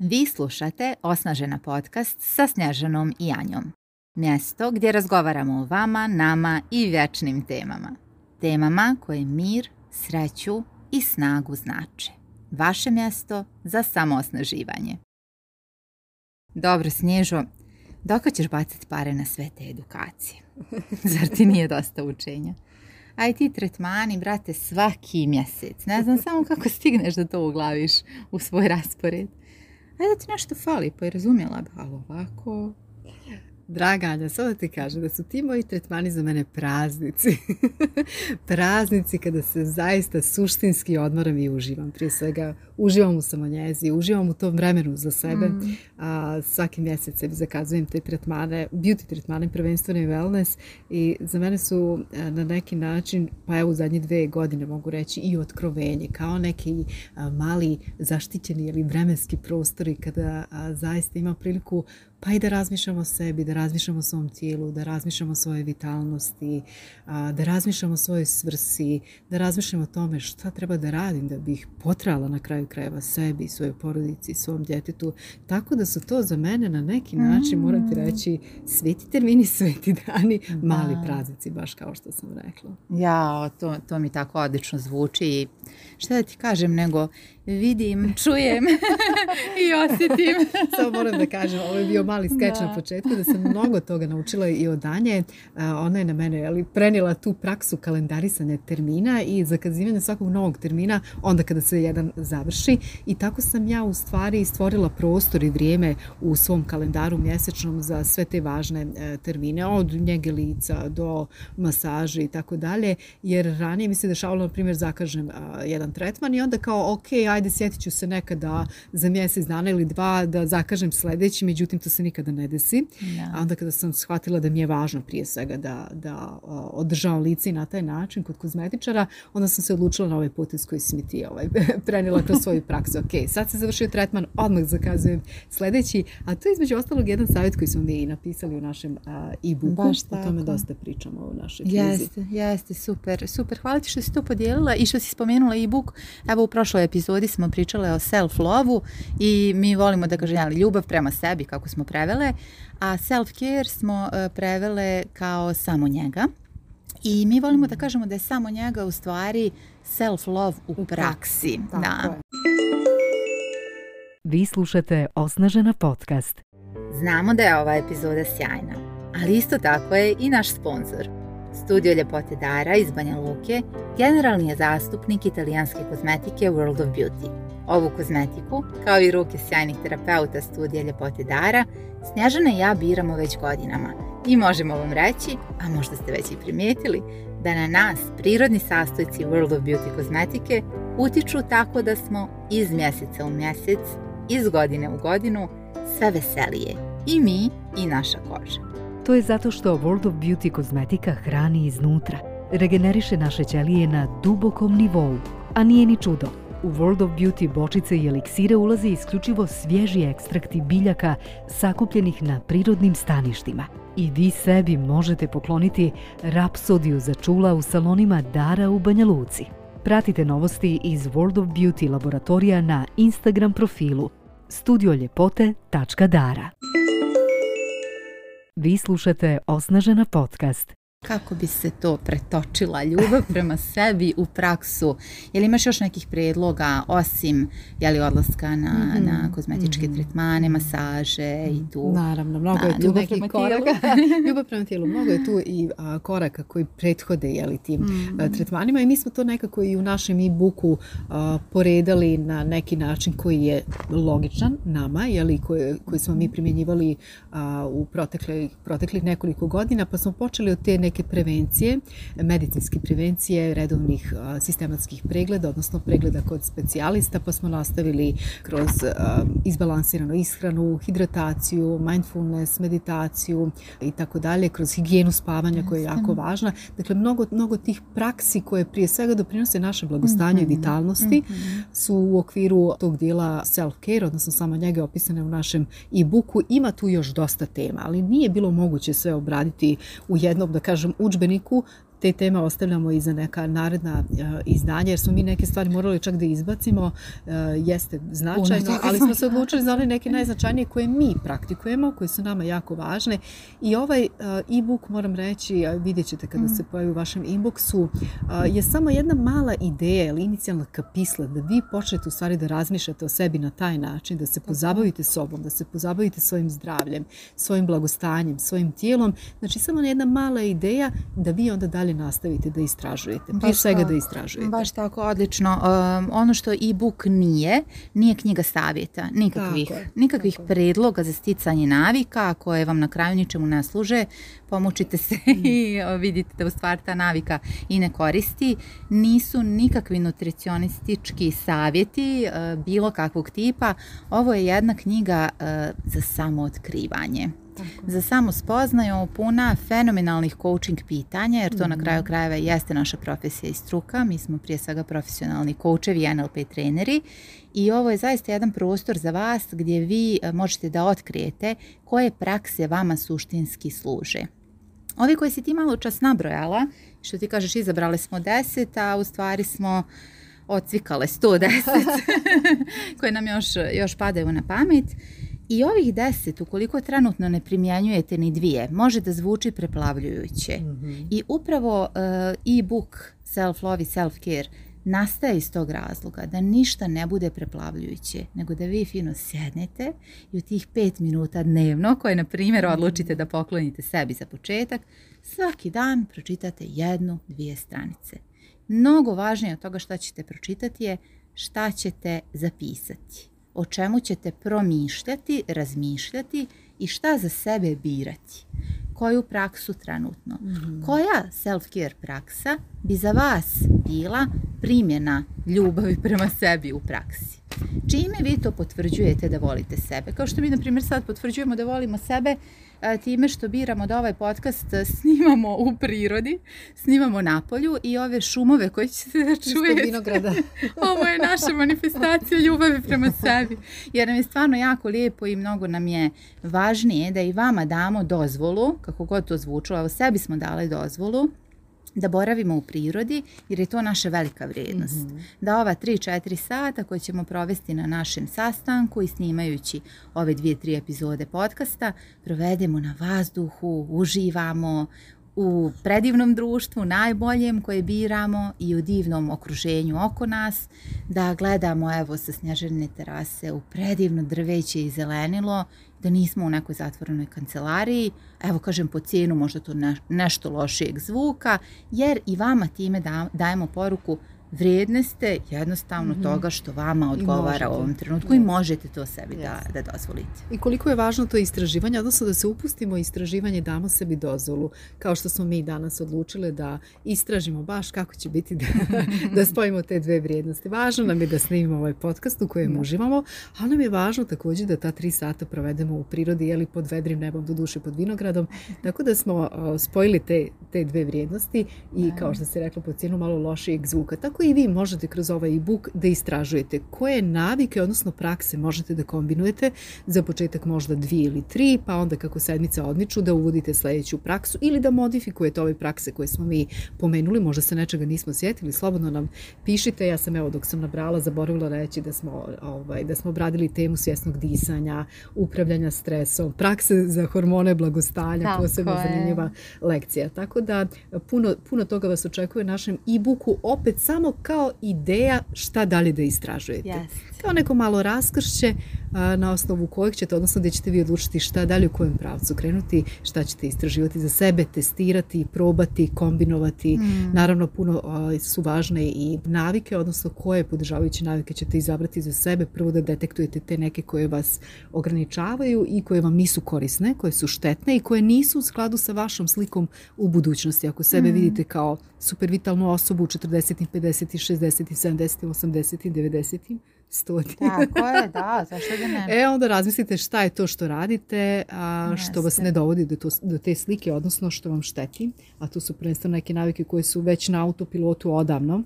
Vi slušate Osnažena podcast sa Snježanom i Anjom. Mjesto gdje razgovaramo o vama, nama i vječnim temama. Temama koje mir, sreću i snagu znače. Vaše mjesto za samoosnaživanje. Dobro, Snježo, dok ćeš baciti pare na sve te edukacije? Zar ti nije dosta učenja? aj ti tretmani, brate, svaki mjesec. Ne znam samo kako stigneš da to uglaviš u svoj raspored. Ajde da ti nešto fali, pa i razumjela ali ovako... Draga Anja, sada ti kažem da su ti moji tretmani za mene praznici. praznici kada se zaista suštinski odmoram i uživam. Prije svega uživam u samonjezi, uživam u tom vremenu za sebe. Mm. svaki mjesec sebi zakazujem te tretmane, beauty tretmane, prvenstveno i wellness. I za mene su e, na neki način, pa evo u zadnje dve godine mogu reći i otkrovenje, kao neki e, mali zaštićeni ili vremenski prostori kada zaista imam priliku pa i da razmišljamo o sebi, da razmišljamo o svom tijelu, da razmišljamo o svojoj vitalnosti, da razmišljamo o svojoj svrsi, da razmišljamo o tome šta treba da radim da bih potrala na kraju krajeva sebi, svojoj porodici, svom djetetu. Tako da su to za mene na neki način, morati mm. reći, sveti termini, sveti dani, mali praznici, baš kao što sam rekla. Ja, to, mi tako odlično zvuči. Šta da ti kažem, nego vidim, čujem i osjetim. Samo moram da kažem, ovo mali skeč na početku, da sam mnogo toga naučila i od danje. E, ona je na mene ali, prenijela tu praksu kalendarisanja termina i zakazivanja svakog novog termina onda kada se jedan završi. I tako sam ja u stvari stvorila prostor i vrijeme u svom kalendaru mjesečnom za sve te važne e, termine, od njege lica do masaže i tako dalje, jer ranije mi se dešavalo, na primjer, zakažem jedan tretman i onda kao, ok, ajde, sjetit ću se nekada za mjesec dana ili dva da zakažem sljedeći, međutim, to se nikada ne desi. A onda kada sam shvatila da mi je važno prije svega da, da održavam lice na taj način kod kozmetičara, onda sam se odlučila na ovaj potez koji si mi ti ovaj, prenila kroz svoju praksu. Ok, sad se završio tretman, odmah zakazujem sljedeći, a to je između ostalog jedan savjet koji smo mi i napisali u našem e-booku. Baš tako. O tome dosta pričamo u našoj knjizi. Jeste, jeste, super, super. Hvala ti što si to podijelila i što si spomenula e-book. Evo u prošloj epizodi smo pričale o self-lovu i mi volimo da kažem, ljubav prema sebi, kako smo prevele, a self-care smo e, prevele kao samo njega. I mi volimo da mm. kažemo da je samo njega u stvari self-love u praksi. Tako da. Vi slušate Osnažena podcast. Znamo da je ova epizoda sjajna, ali isto tako je i naš sponsor. Studio Ljepote Dara iz Banja Luke generalni je zastupnik italijanske kozmetike World of Beauty. Ovu kozmetiku, kao i ruke sjajnih terapeuta studija Ljepote Dara, Snježana i ja biramo već godinama i možemo vam reći, a možda ste već i primijetili, da na nas prirodni sastojci World of Beauty kozmetike utiču tako da smo iz mjeseca u mjesec, iz godine u godinu, sve veselije i mi i naša koža. To je zato što World of Beauty kozmetika hrani iznutra, regeneriše naše ćelije na dubokom nivou, a nije ni čudo u World of Beauty bočice i eliksire ulaze isključivo svježi ekstrakti biljaka sakupljenih na prirodnim staništima. I vi sebi možete pokloniti rapsodiju za čula u salonima Dara u Banja Luci. Pratite novosti iz World of Beauty laboratorija na Instagram profilu studioljepotedara. Vi slušate Osnažena podcast, kako bi se to pretočila ljubav prema sebi u praksu? Je li imaš još nekih predloga osim je li odlaska na, mhm. na kozmetičke mhm. tretmane, masaže i tu? Naravno, mnogo je tu nekih koraka. ljubav prema tijelu, mnogo je tu i a, koraka koji prethode je li, tim mhm. tretmanima i mi smo to nekako i u našem e-booku poredali na neki način koji je logičan nama, je li, koji, smo mi primjenjivali u proteklih, proteklih nekoliko godina, pa smo počeli od te neke prevencije, medicinske prevencije redovnih sistematskih pregleda, odnosno pregleda kod specijalista, pa smo nastavili kroz izbalansiranu ishranu, hidrataciju, mindfulness, meditaciju i tako dalje, kroz higijenu spavanja koja je jako važna. Dakle, mnogo, mnogo tih praksi koje prije svega doprinose naše blagostanje i mhm. vitalnosti mhm. su u okviru tog dijela self-care, odnosno samo njega opisane u našem e-booku. Ima tu još dosta tema, ali nije bilo moguće sve obraditi u jednom, da kažem, kažem, udžbeniku te tema ostavljamo i za neka naredna e, izdanja, jer smo mi neke stvari morali čak da izbacimo, e, jeste značajno, ali smo se odlučili za one neke najznačajnije koje mi praktikujemo, koje su nama jako važne. I ovaj e, e-book, moram reći, vidjet ćete kada se mm. pojavi u vašem inboxu, je samo jedna mala ideja ili inicijalna kapisla da vi počnete u stvari da razmišljate o sebi na taj način, da se pozabavite sobom, da se pozabavite svojim zdravljem, svojim blagostanjem, svojim tijelom. Znači, samo jedna mala ideja da vi onda dalje nastavite da istražujete. Prije baš svega tako, da istražujete. Baš tako, odlično. Um, ono što e-book nije, nije knjiga savjeta, nikakvih, tako, nikakvih predloga za sticanje navika koje vam na kraju ničemu ne služe, pomočite se i vidite da u stvari ta navika i ne koristi. Nisu nikakvi nutricionistički savjeti e, bilo kakvog tipa. Ovo je jedna knjiga uh, za samootkrivanje za samo spoznaju puna fenomenalnih coaching pitanja, jer to na mhm. kraju krajeva jeste naša profesija i struka. Mi smo prije svega profesionalni coachevi i NLP treneri i ovo je zaista jedan prostor za vas gdje vi e, možete da otkrijete koje prakse vama suštinski služe. Ovi koji si ti malo čas nabrojala, što ti kažeš izabrali smo deset, a u stvari smo ocvikale 110 koje nam još padaju na pamet. I ovih deset, ukoliko trenutno ne primjenjujete ni dvije, može da zvuči preplavljujuće. Mhm. I upravo uh, e-book Self-Love i Self-Care nastaje iz tog razloga da ništa ne bude preplavljujuće, nego da vi fino sjednete i u tih pet minuta dnevno, koje na primjer mhm. odlučite da poklonite sebi za početak, svaki dan pročitate jednu, dvije stranice. Mnogo važnije od toga što ćete pročitati je šta ćete zapisati o čemu ćete promišljati, razmišljati i šta za sebe birati. Koju praksu trenutno. Mhm. Koja self-care praksa bi za vas bila primjena ljubavi prema sebi u praksi? Čime vi to potvrđujete da volite sebe? Kao što mi, na primjer, sad potvrđujemo da volimo sebe E, time što biramo da ovaj podcast snimamo u prirodi, snimamo na polju i ove šumove koje će se da Ovo je naša manifestacija ljubavi prema sebi. Jer nam je stvarno jako lijepo i mnogo nam je važnije da i vama damo dozvolu, kako god to zvučilo, evo sebi smo dali dozvolu, da boravimo u prirodi jer je to naša velika vrijednost. Mhm. Da ova 3-4 sata koje ćemo provesti na našem sastanku i snimajući ove dvije tri epizode podcasta provedemo na vazduhu, uživamo u predivnom društvu, najboljem koje biramo i u divnom okruženju oko nas, da gledamo evo sa snježene terase u predivno drveće i zelenilo da nismo u nekoj zatvorenoj kancelariji, evo kažem po cijenu možda to nešto lošijeg zvuka, jer i vama time dajemo poruku vrijedne ste jednostavno mhm. toga što vama odgovara u ovom trenutku i možete to sebi da, da dozvolite. I koliko je važno to istraživanje, odnosno da se upustimo istraživanje, damo sebi dozvolu, kao što smo mi danas odlučile da istražimo baš kako će biti da, spojimo te dve vrijednosti. Važno nam je da snimimo ovaj podcast u kojem uživamo, ali nam je važno također da ta tri sata provedemo u prirodi, jeli pod vedrim nebom, do duše pod vinogradom, tako da smo spojili te, te dve vrijednosti i kao što se rekla, po cijenu malo lošijeg zvuka. Tako i vi možete kroz ovaj e-book da istražujete koje navike, odnosno prakse možete da kombinujete za početak možda dvije ili tri, pa onda kako sedmica odmiču da uvodite sledeću praksu ili da modifikujete ove prakse koje smo mi pomenuli, možda se nečega nismo sjetili, slobodno nam pišite, ja sam evo dok sam nabrala zaboravila reći da smo, ovaj, da smo obradili temu svjesnog disanja, upravljanja stresom, prakse za hormone blagostanja, Tako posebno je. zanimljiva lekcija. Tako da puno, puno toga vas očekuje našem e-booku, opet samo kao ideja šta dalje da istražujete. Yes. Kao neko malo raskršće, na osnovu kojeg ćete, odnosno gdje ćete vi odlučiti šta dalje u kojem pravcu krenuti, šta ćete istraživati za sebe, testirati, probati, kombinovati. Mm. Naravno, puno su važne i navike, odnosno koje podržavajuće navike ćete izabrati za sebe. Prvo da detektujete te neke koje vas ograničavaju i koje vam nisu korisne, koje su štetne i koje nisu u skladu sa vašom slikom u budućnosti. Ako sebe mm. vidite kao supervitalnu osobu u 40. 50. 60. 70. 80. 90 da, E, onda razmislite šta je to što radite, što vas ne dovodi do, do te slike, odnosno što vam šteti, a tu su prvenstveno neke navike koje su već na autopilotu odavno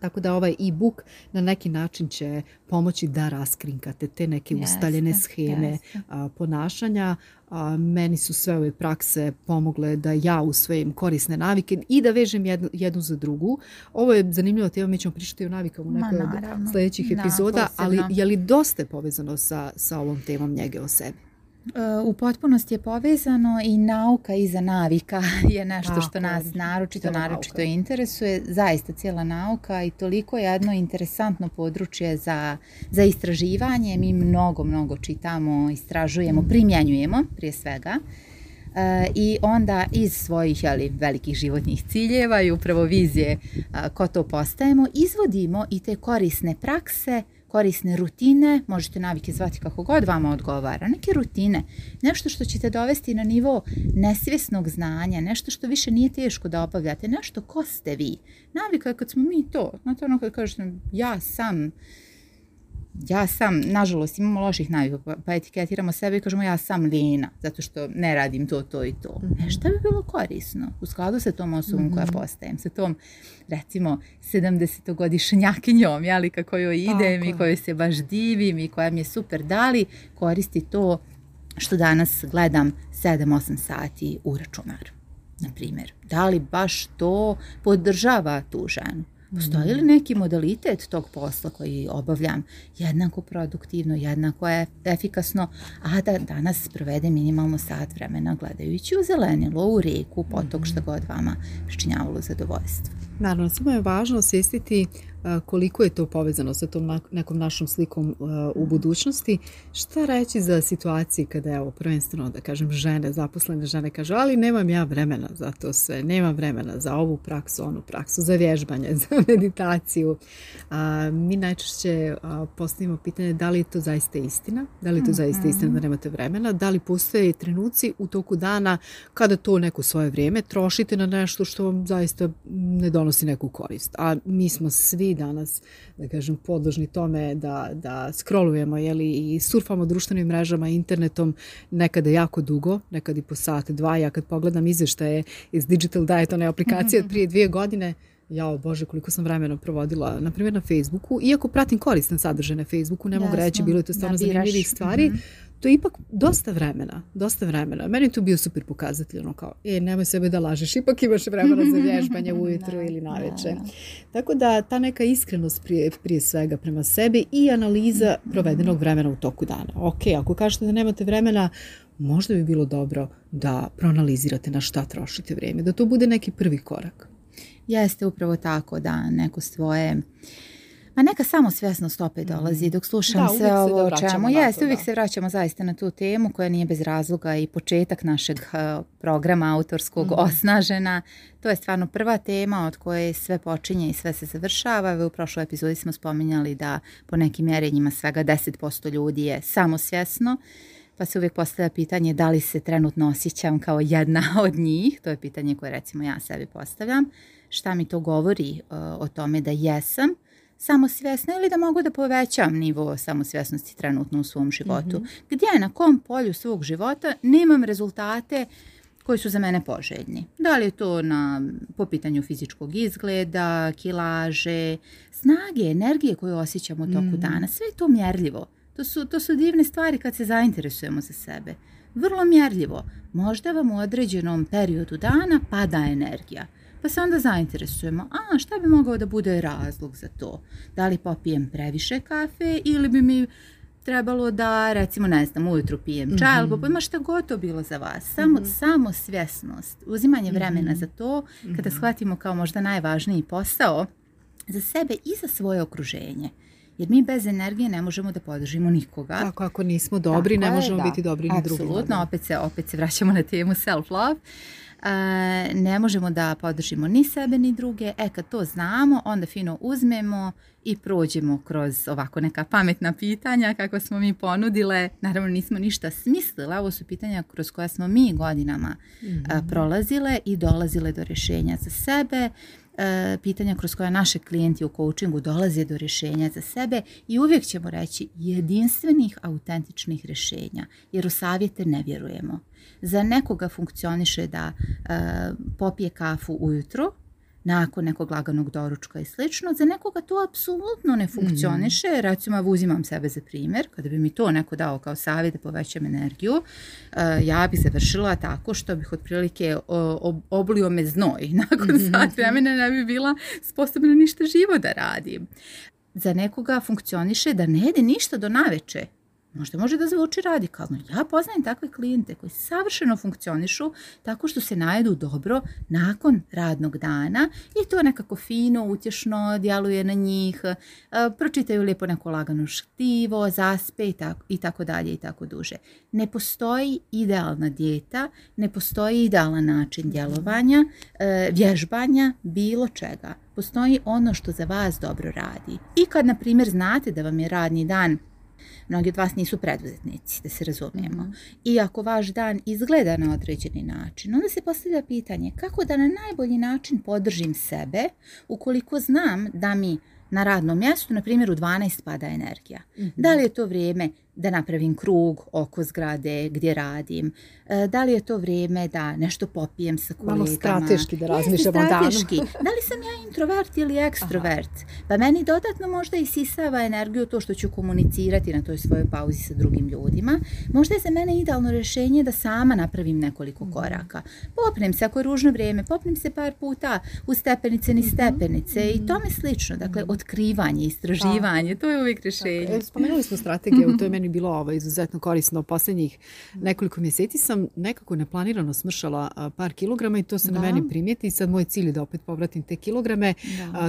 tako da ovaj e-book na neki način će pomoći da raskrinkate te neke ustaljene scheme ponašanja. meni su sve ove prakse pomogle da ja usvojim korisne navike i da vežem jednu, za drugu. Ovo je zanimljivo tema, mi ćemo pričati o navikama u nekoj od sljedećih epizoda, ali je li dosta povezano sa, sa ovom temom njege o sebi? E, u potpunosti je povezano i nauka iza navika je nešto što nas naročito, naročito interesuje. Zaista cijela nauka i toliko jedno interesantno područje za, istraživanje. Mi mnogo, mnogo čitamo, istražujemo, primjenjujemo prije svega. E, I onda iz svojih velikih životnih ciljeva i upravo vizije ko to postajemo, izvodimo i te korisne prakse korisne rutine, možete navike zvati kako god vama odgovara, neke rutine, nešto što ćete dovesti na nivo nesvjesnog znanja, nešto što više nije teško da obavljate, nešto ko ste vi. Navika je kad smo mi to, znate ono kad kažete ja sam, ja sam, nažalost, imamo loših navika, pa, pa etiketiramo sebe i kažemo ja sam Lina, zato što ne radim to, to i to. Nešto mhm. bi bilo korisno u skladu sa tom osobom koja mhm. postajem, sa tom, recimo, 70-godišnjakinjom, jeli, kako joj idem i kojoj se baš divim i koja mi je super, da li koristi to što danas gledam 7-8 sati u računar, na primjer. Da li baš to podržava tu ženu? Postoji li mm. neki modalitet tog posla koji obavljam jednako produktivno, jednako e, efikasno, a da danas provede minimalno sat vremena gledajući u zelenilo, u reku, potok, što mhm. god vama pričinjavalo zadovoljstvo. Naravno, samo je važno osvijestiti E, koliko je to povezano sa tom nekom našom slikom e, u mhm. budućnosti. Šta reći za situacije kada, evo, prvenstveno da kažem žene, zaposlene žene kažu, ali nemam ja vremena za to sve, nemam vremena za ovu praksu, onu praksu, za vježbanje, za meditaciju. Mi najčešće postavimo pitanje da li je to zaista istina, da li je to zaista mhm. istina da nemate vremena, da li postoje trenuci u toku dana kada to neko svoje vrijeme trošite na nešto što vam zaista ne donosi neku korist. A mi smo svi danas, da kažem, podložni tome da, da scrollujemo jeli, i surfamo društvenim mrežama, internetom, nekada jako dugo, nekad i po sat, dva. Ja kad pogledam izveštaje iz Digital Diet, one aplikacije od mhm. prije dvije godine, jao bože koliko sam vremena provodila na primjer na Facebooku iako pratim korisne sadržaje na Facebooku ne mogu reći bilo je to stvarno zanimljivih stvari mhm to je ipak dosta vremena, dosta vremena. Meni je tu bio super pokazatelj, ono kao, e, nemoj sebe da lažeš, ipak imaš vremena za vježbanje ujutru ili naveče. Tako da ta neka iskrenost prije, prije svega prema sebi i analiza provedenog vremena u toku dana. Ok, ako kažete da nemate vremena, možda bi bilo dobro da proanalizirate na šta trošite vrijeme, da to bude neki prvi korak. Jeste upravo tako da neko svoje a neka samosvjesnost opet mhm. dolazi dok slušam sve ovo o čemu Uvijek se vraćamo zaista na tu temu koja nije bez razloga i početak našeg e, programa autorskog mhm. osnažena. To je stvarno prva tema od koje sve počinje i sve se završava. u prošloj epizodi smo spominjali da po nekim mjerenjima svega 10% ljudi je samosvjesno. Pa se uvijek postavlja pitanje da li se trenutno osjećam kao jedna od njih. To je pitanje koje recimo ja sebi postavljam. Šta mi to govori e, o tome da jesam? samosvjesna ili da mogu da povećam nivo samosvjesnosti trenutno u svom životu. Mm-hmm. Gdje na kom polju svog života nemam rezultate koji su za mene poželjni. Da li je to na, po pitanju fizičkog izgleda, kilaže, snage, energije koje osjećam u toku mhm. dana. Sve je to mjerljivo. To su, to su divne stvari kad se zainteresujemo za sebe. Vrlo mjerljivo. Možda vam u određenom periodu dana pada energija. Pa se onda zainteresujemo, a šta bi mogao da bude razlog za to? Da li popijem previše kafe ili bi mi trebalo da recimo ne znam ujutru pijem čaj mm -hmm. šta god to bilo za vas samo, mhm. samo svjesnost uzimanje mhm. vremena za to kada mhm. shvatimo kao možda najvažniji posao za sebe i za svoje okruženje jer mi bez energije ne možemo da podržimo nikoga. Tako, ako nismo dobri, ne možemo biti dobri ni drugi. Apsolutno, opet se, opet se vraćamo na temu self-love. E, ne možemo da podržimo ni sebe ni druge. E kad to znamo, onda fino uzmemo i prođemo kroz ovako neka pametna pitanja kako smo mi ponudile. Naravno nismo ništa smislila, ovo su pitanja kroz koja smo mi godinama e, mhm. prolazile i dolazile do rješenja za sebe E, pitanja kroz koja naše klijenti u coachingu dolaze do rješenja za sebe i uvijek ćemo reći jedinstvenih, autentičnih rješenja, jer u savjete ne vjerujemo. Za nekoga funkcioniše da e, popije kafu ujutro, nakon nekog laganog doručka i slično, za nekoga to apsolutno ne mhm. funkcioniše. Recimo, ja uzimam sebe za primjer, kada bi mi to neko dao kao savjet da povećam energiju, eh, ja bi završila tako što bih otprilike oblio me znoj. Nakon mm. sat vremena ne bi bila sposobna ništa živo da radim. Za nekoga funkcioniše da ne jede ništa do naveče Možda može da zvuči radikalno. Ja poznajem takve klijente koji savršeno funkcionišu tako što se najedu dobro nakon radnog dana i to nekako fino, utješno djeluje na njih, e, pročitaju lijepo neko lagano štivo, zaspe i tako dalje i tako duže. Ne postoji idealna dijeta, ne postoji idealan način djelovanja, e, vježbanja, bilo čega. Postoji ono što za vas dobro radi. I kad, na primjer, znate da vam je radni dan Mnogi od vas nisu preduzetnici, da se razumijemo. Mhm. I ako vaš dan izgleda na određeni način, onda se postavlja pitanje kako da na najbolji način podržim sebe ukoliko znam da mi na radnom mjestu, na primjer u 12 pada energija. Da mhm. li je to vrijeme da napravim krug oko zgrade gdje radim, e, da li je to vrijeme da nešto popijem sa kolegama. Malo strateški da razmišljamo da li sam ja introvert ili ekstrovert? Pa meni dodatno možda isisava energiju to što ću komunicirati na toj svojoj pauzi sa drugim ljudima. Možda je za mene idealno rješenje da sama napravim nekoliko mhm. koraka. Popnem se, ako je ružno vrijeme, popnem se par puta u stepenice ni mhm. stepenice i to i tome slično. Dakle, mhm. otkrivanje, istraživanje, to je uvijek rješenje. E, spomenuli smo strategije, u toj meni bilo ovo izuzetno korisno. Posljednjih mm. nekoliko mjeseci sam nekako neplanirano smršala par kilograma i to se na meni primijeti sad moj cilj je da opet povratim te kilograme.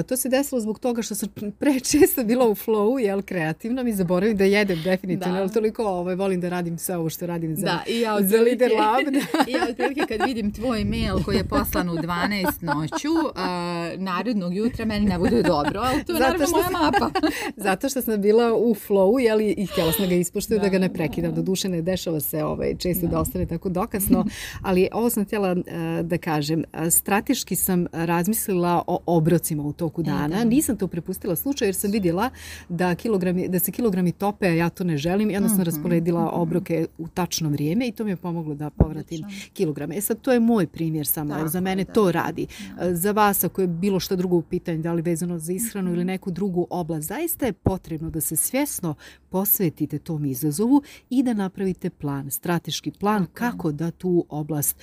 to se desilo zbog toga što sam prečesto bila u flowu, jel, kreativno mi zaboravim da jedem definitivno, da. ali toliko ovaj, volim da radim sve ovo što radim za, da, i ja za Lider Lab. I ja kad vidim tvoj mail koji je poslan u 12 noću, a, narednog jutra meni ne bude dobro, ali to je naravno moja mapa. zato što sam bila u flowu, jel, i htjela sam ga Pošto da, ga ne prekidam. Do duše ne dešava se ovaj, često da. ostane tako dokasno, ali ovo sam htjela eh, da kažem. Strateški sam razmislila o obrocima u toku e, dana. Nisam to prepustila slučaj jer sam vidjela da, kilogrami, da se kilogrami tope, a ja to ne želim. I sam mhm, rasporedila mhm. obroke u tačno vrijeme i to mi je pomoglo da povratim kilograme. E sad, to je moj primjer samo. Tako, za mene to radi. Eh, za vas, ako je bilo što drugo u pitanju, da li vezano za ishranu ili mhm. neku drugu oblast, zaista je potrebno da se svjesno posvetite tom izazovu i da napravite plan, strateški plan kako da tu oblast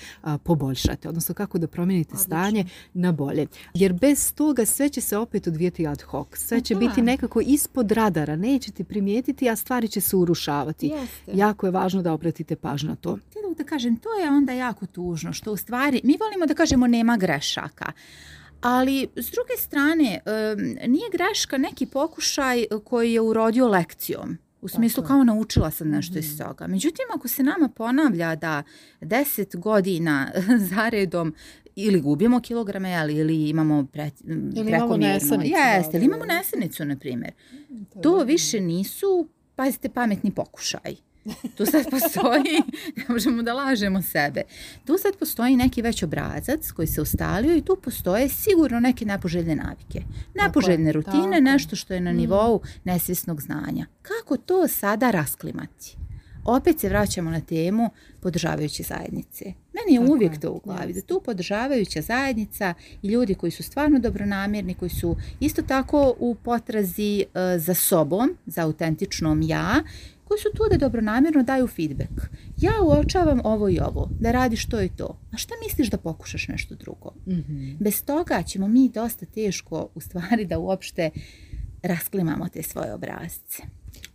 poboljšate, odnosno kako da promijenite stanje na bolje. Jer bez toga sve će se opet odvijeti ad hoc. Sve pa će biti nekako ispod radara, nećete primijetiti, a stvari će se urušavati. Jako je važno da obratite pažnju na to. da kažem, to je onda jako tužno, što u stvari mi volimo da kažemo nema grešaka. Ali, s druge strane, nije greška neki pokušaj koji je urodio lekcijom. U smislu kao naučila sam nešto mhm. iz toga. Međutim, ako se nama ponavlja da deset godina zaredom ili gubimo kilograme ali, ili imamo Jeste, ili imamo nesanicu, na primjer. Mhm, to više nisu, pazite, pametni pokušaj. Tu sad postoji, ne možemo da lažemo sebe. Tu sad postoji neki već obrazac koji se ustalio i tu postoje sigurno neke nepoželjne navike. Nepoželjne rutine, nešto što je na mm. nivou nesvjesnog znanja. Kako to sada rasklimati? Opet se vraćamo na temu podržavajuće zajednice. Meni je uvijek to u glavi, da tu podržavajuća zajednica i ljudi koji su stvarno dobronamjerni, koji su isto tako u potrazi e, za sobom, za autentičnom ja, koji su tu da dobronamjerno daju feedback. Ja uočavam ovo i ovo, da radiš to i to. A šta misliš da pokušaš nešto drugo? Mhm. Bez toga ćemo mi dosta teško u stvari da uopšte rasklimamo te svoje obrazce.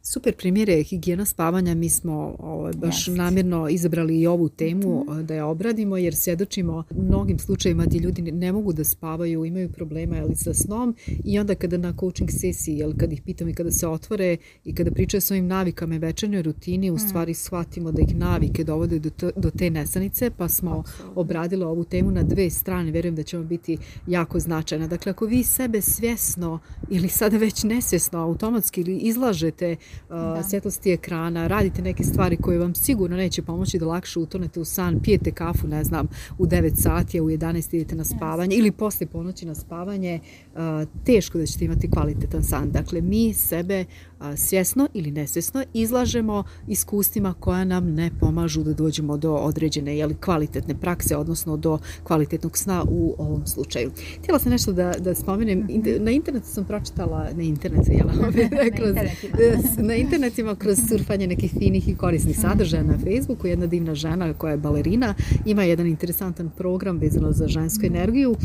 Super primjer je higijena spavanja. Mi smo ovaj, baš namjerno izabrali i ovu temu mhm. da je obradimo jer svjedočimo mnogim slučajevima gdje ljudi ne mogu da spavaju, imaju problema ali sa snom i onda kada na coaching sesiji, jel, kad ih pitam i kada se otvore i kada pričaju o svojim navikama i večernjoj rutini, u mhm. stvari shvatimo da ih navike dovode do, do te nesanice pa smo Absolutno. obradili ovu temu na dve strane. Vjerujem da ćemo biti jako značajna. Dakle, ako vi sebe svjesno ili sada već nesvjesno automatski ili izlažete Uh, svjetlosti ekrana, radite neke stvari koje vam sigurno neće pomoći da lakše utonete u san, pijete kafu, ne znam, u 9 sati, a u 11 idete na spavanje ili poslije ponoći na spavanje, teško da ćete imati kvalitetan san. Dakle, mi sebe svjesno ili nesvjesno izlažemo iskustvima koja nam ne pomažu da dođemo do određene jeli, kvalitetne prakse, odnosno do kvalitetnog sna u ovom slučaju. Htjela sam nešto da, da spomenem. Mhm. Na internetu sam pročitala, na internetu, jel? kroz, na internetima kroz surfanje nekih finih i korisnih mhm. sadržaja na Facebooku. Jedna divna žena koja je balerina ima jedan interesantan program vezano za žensku mhm. energiju.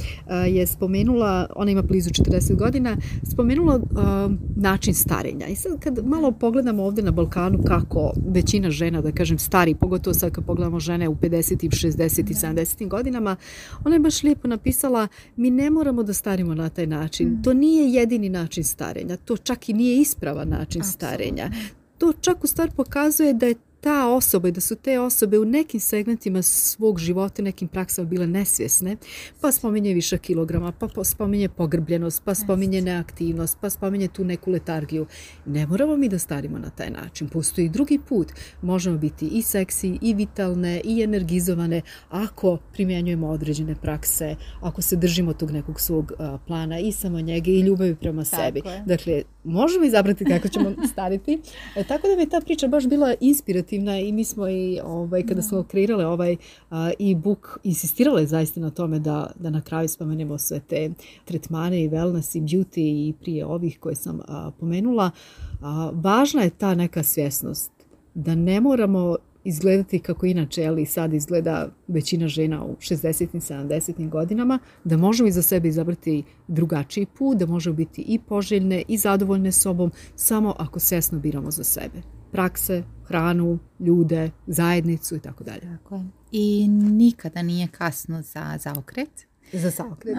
Je spomenula, ona ima blizu 40 godina, spomenula uh, način starenja. I sad kad malo pogledamo ovdje na Balkanu kako većina žena, da kažem stari, pogotovo sad kad pogledamo žene u 50. 60. i 70. godinama, ona je baš lijepo napisala mi ne moramo da starimo na taj način. Mm. To nije jedini način starenja. To čak i nije ispravan način starenja. To čak u stvari pokazuje da je ta osoba i da su te osobe u nekim segmentima svog života, nekim praksama bile nesvjesne, pa spominje više kilograma, pa spominje pogrbljenost, pa spominje neaktivnost, pa spominje tu neku letargiju. Ne moramo mi da starimo na taj način. Postoji drugi put. Možemo biti i seksi, i vitalne, i energizovane ako primjenjujemo određene prakse, ako se držimo tog nekog svog plana i samo njege i ljubavi prema sebi. Dakle, možemo izabrati kako ćemo stariti. E, tako da mi je ta priča baš bila inspirativna i mi smo i ovaj, kada smo kreirale ovaj e-book insistirale zaista na tome da, da na kraju spomenemo sve te tretmane i wellness i beauty i prije ovih koje sam pomenula. važna je ta neka svjesnost da ne moramo izgledati kako inače ali sad izgleda većina žena u 60. i 70. godinama, da možemo iza sebe izabrati drugačiji put, da možemo biti i poželjne i zadovoljne sobom samo ako sesno biramo za sebe. Prakse, hranu, ljude, zajednicu i tako dalje. I nikada nije kasno za zaokret. Za saokret.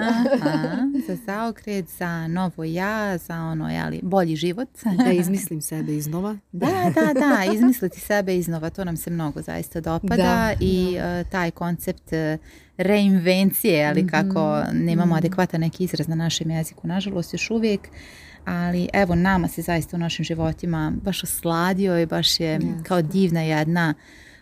za saokret, za novo ja, za ono, jeli, bolji život. Da izmislim sebe iznova. Da, da, da, izmisliti sebe iznova, to nam se mnogo zaista dopada i e, taj koncept e, reinvencije, ali kako mhm, nemamo mhm. adekvatan neki izraz na našem jeziku, nažalost još uvijek ali evo nama se zaista u našim životima baš osladio i baš je kao divna jedna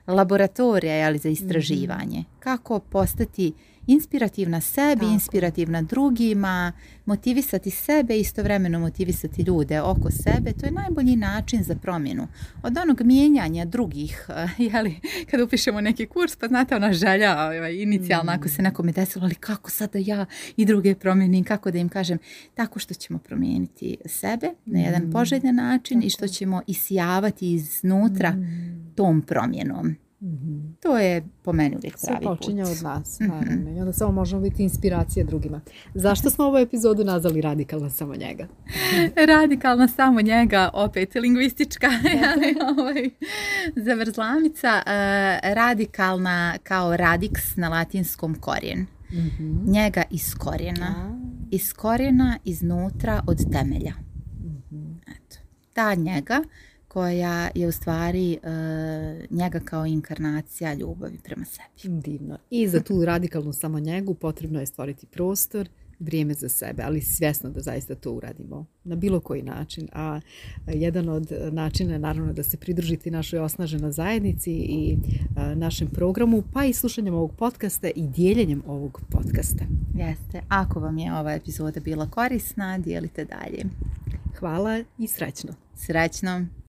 laboratorija ali za mhm. istraživanje. Kako postati inspirativna sebi, inspirativna drugima, motivisati sebe i istovremeno motivisati ljude oko sebe, to je najbolji način za promjenu. Od onog mijenjanja drugih, eh, jeli, kada upišemo neki kurs, pa znate ona želja inicijalno ovaj, inicijalna ako se mm. nekome desilo, ali kako sada ja i druge promijenim, kako da im kažem, tako što ćemo promijeniti sebe na jedan mm. poželjan način i što ćemo isijavati iznutra mm. tom promjenom. Mhm. To je po meni uvijek pravi Sve počinje od nas, mhm. I onda samo možemo biti inspiracija drugima. Zašto smo ovu epizodu nazvali Radikalna samo njega? Radikalna samo njega, opet lingvistička ovaj, zavrzlamica. Eh, radikalna kao radiks na latinskom korijen. Mhm. Njega iz korijena. Iz korijena, iznutra, od temelja. Ta njega koja je u stvari eh, njega kao inkarnacija ljubavi prema sebi. Divno. I za tu radikalnu samo njegu potrebno je stvoriti prostor, vrijeme za sebe, ali svjesno da zaista to uradimo na bilo koji način. A jedan od načina je naravno da se pridružite našoj osnaženoj zajednici i eh, našem programu, pa i slušanjem ovog podcasta i dijeljenjem ovog podcasta. Jeste. Ako vam je ova epizoda bila korisna, dijelite dalje. Hvala i srećno. Srećno.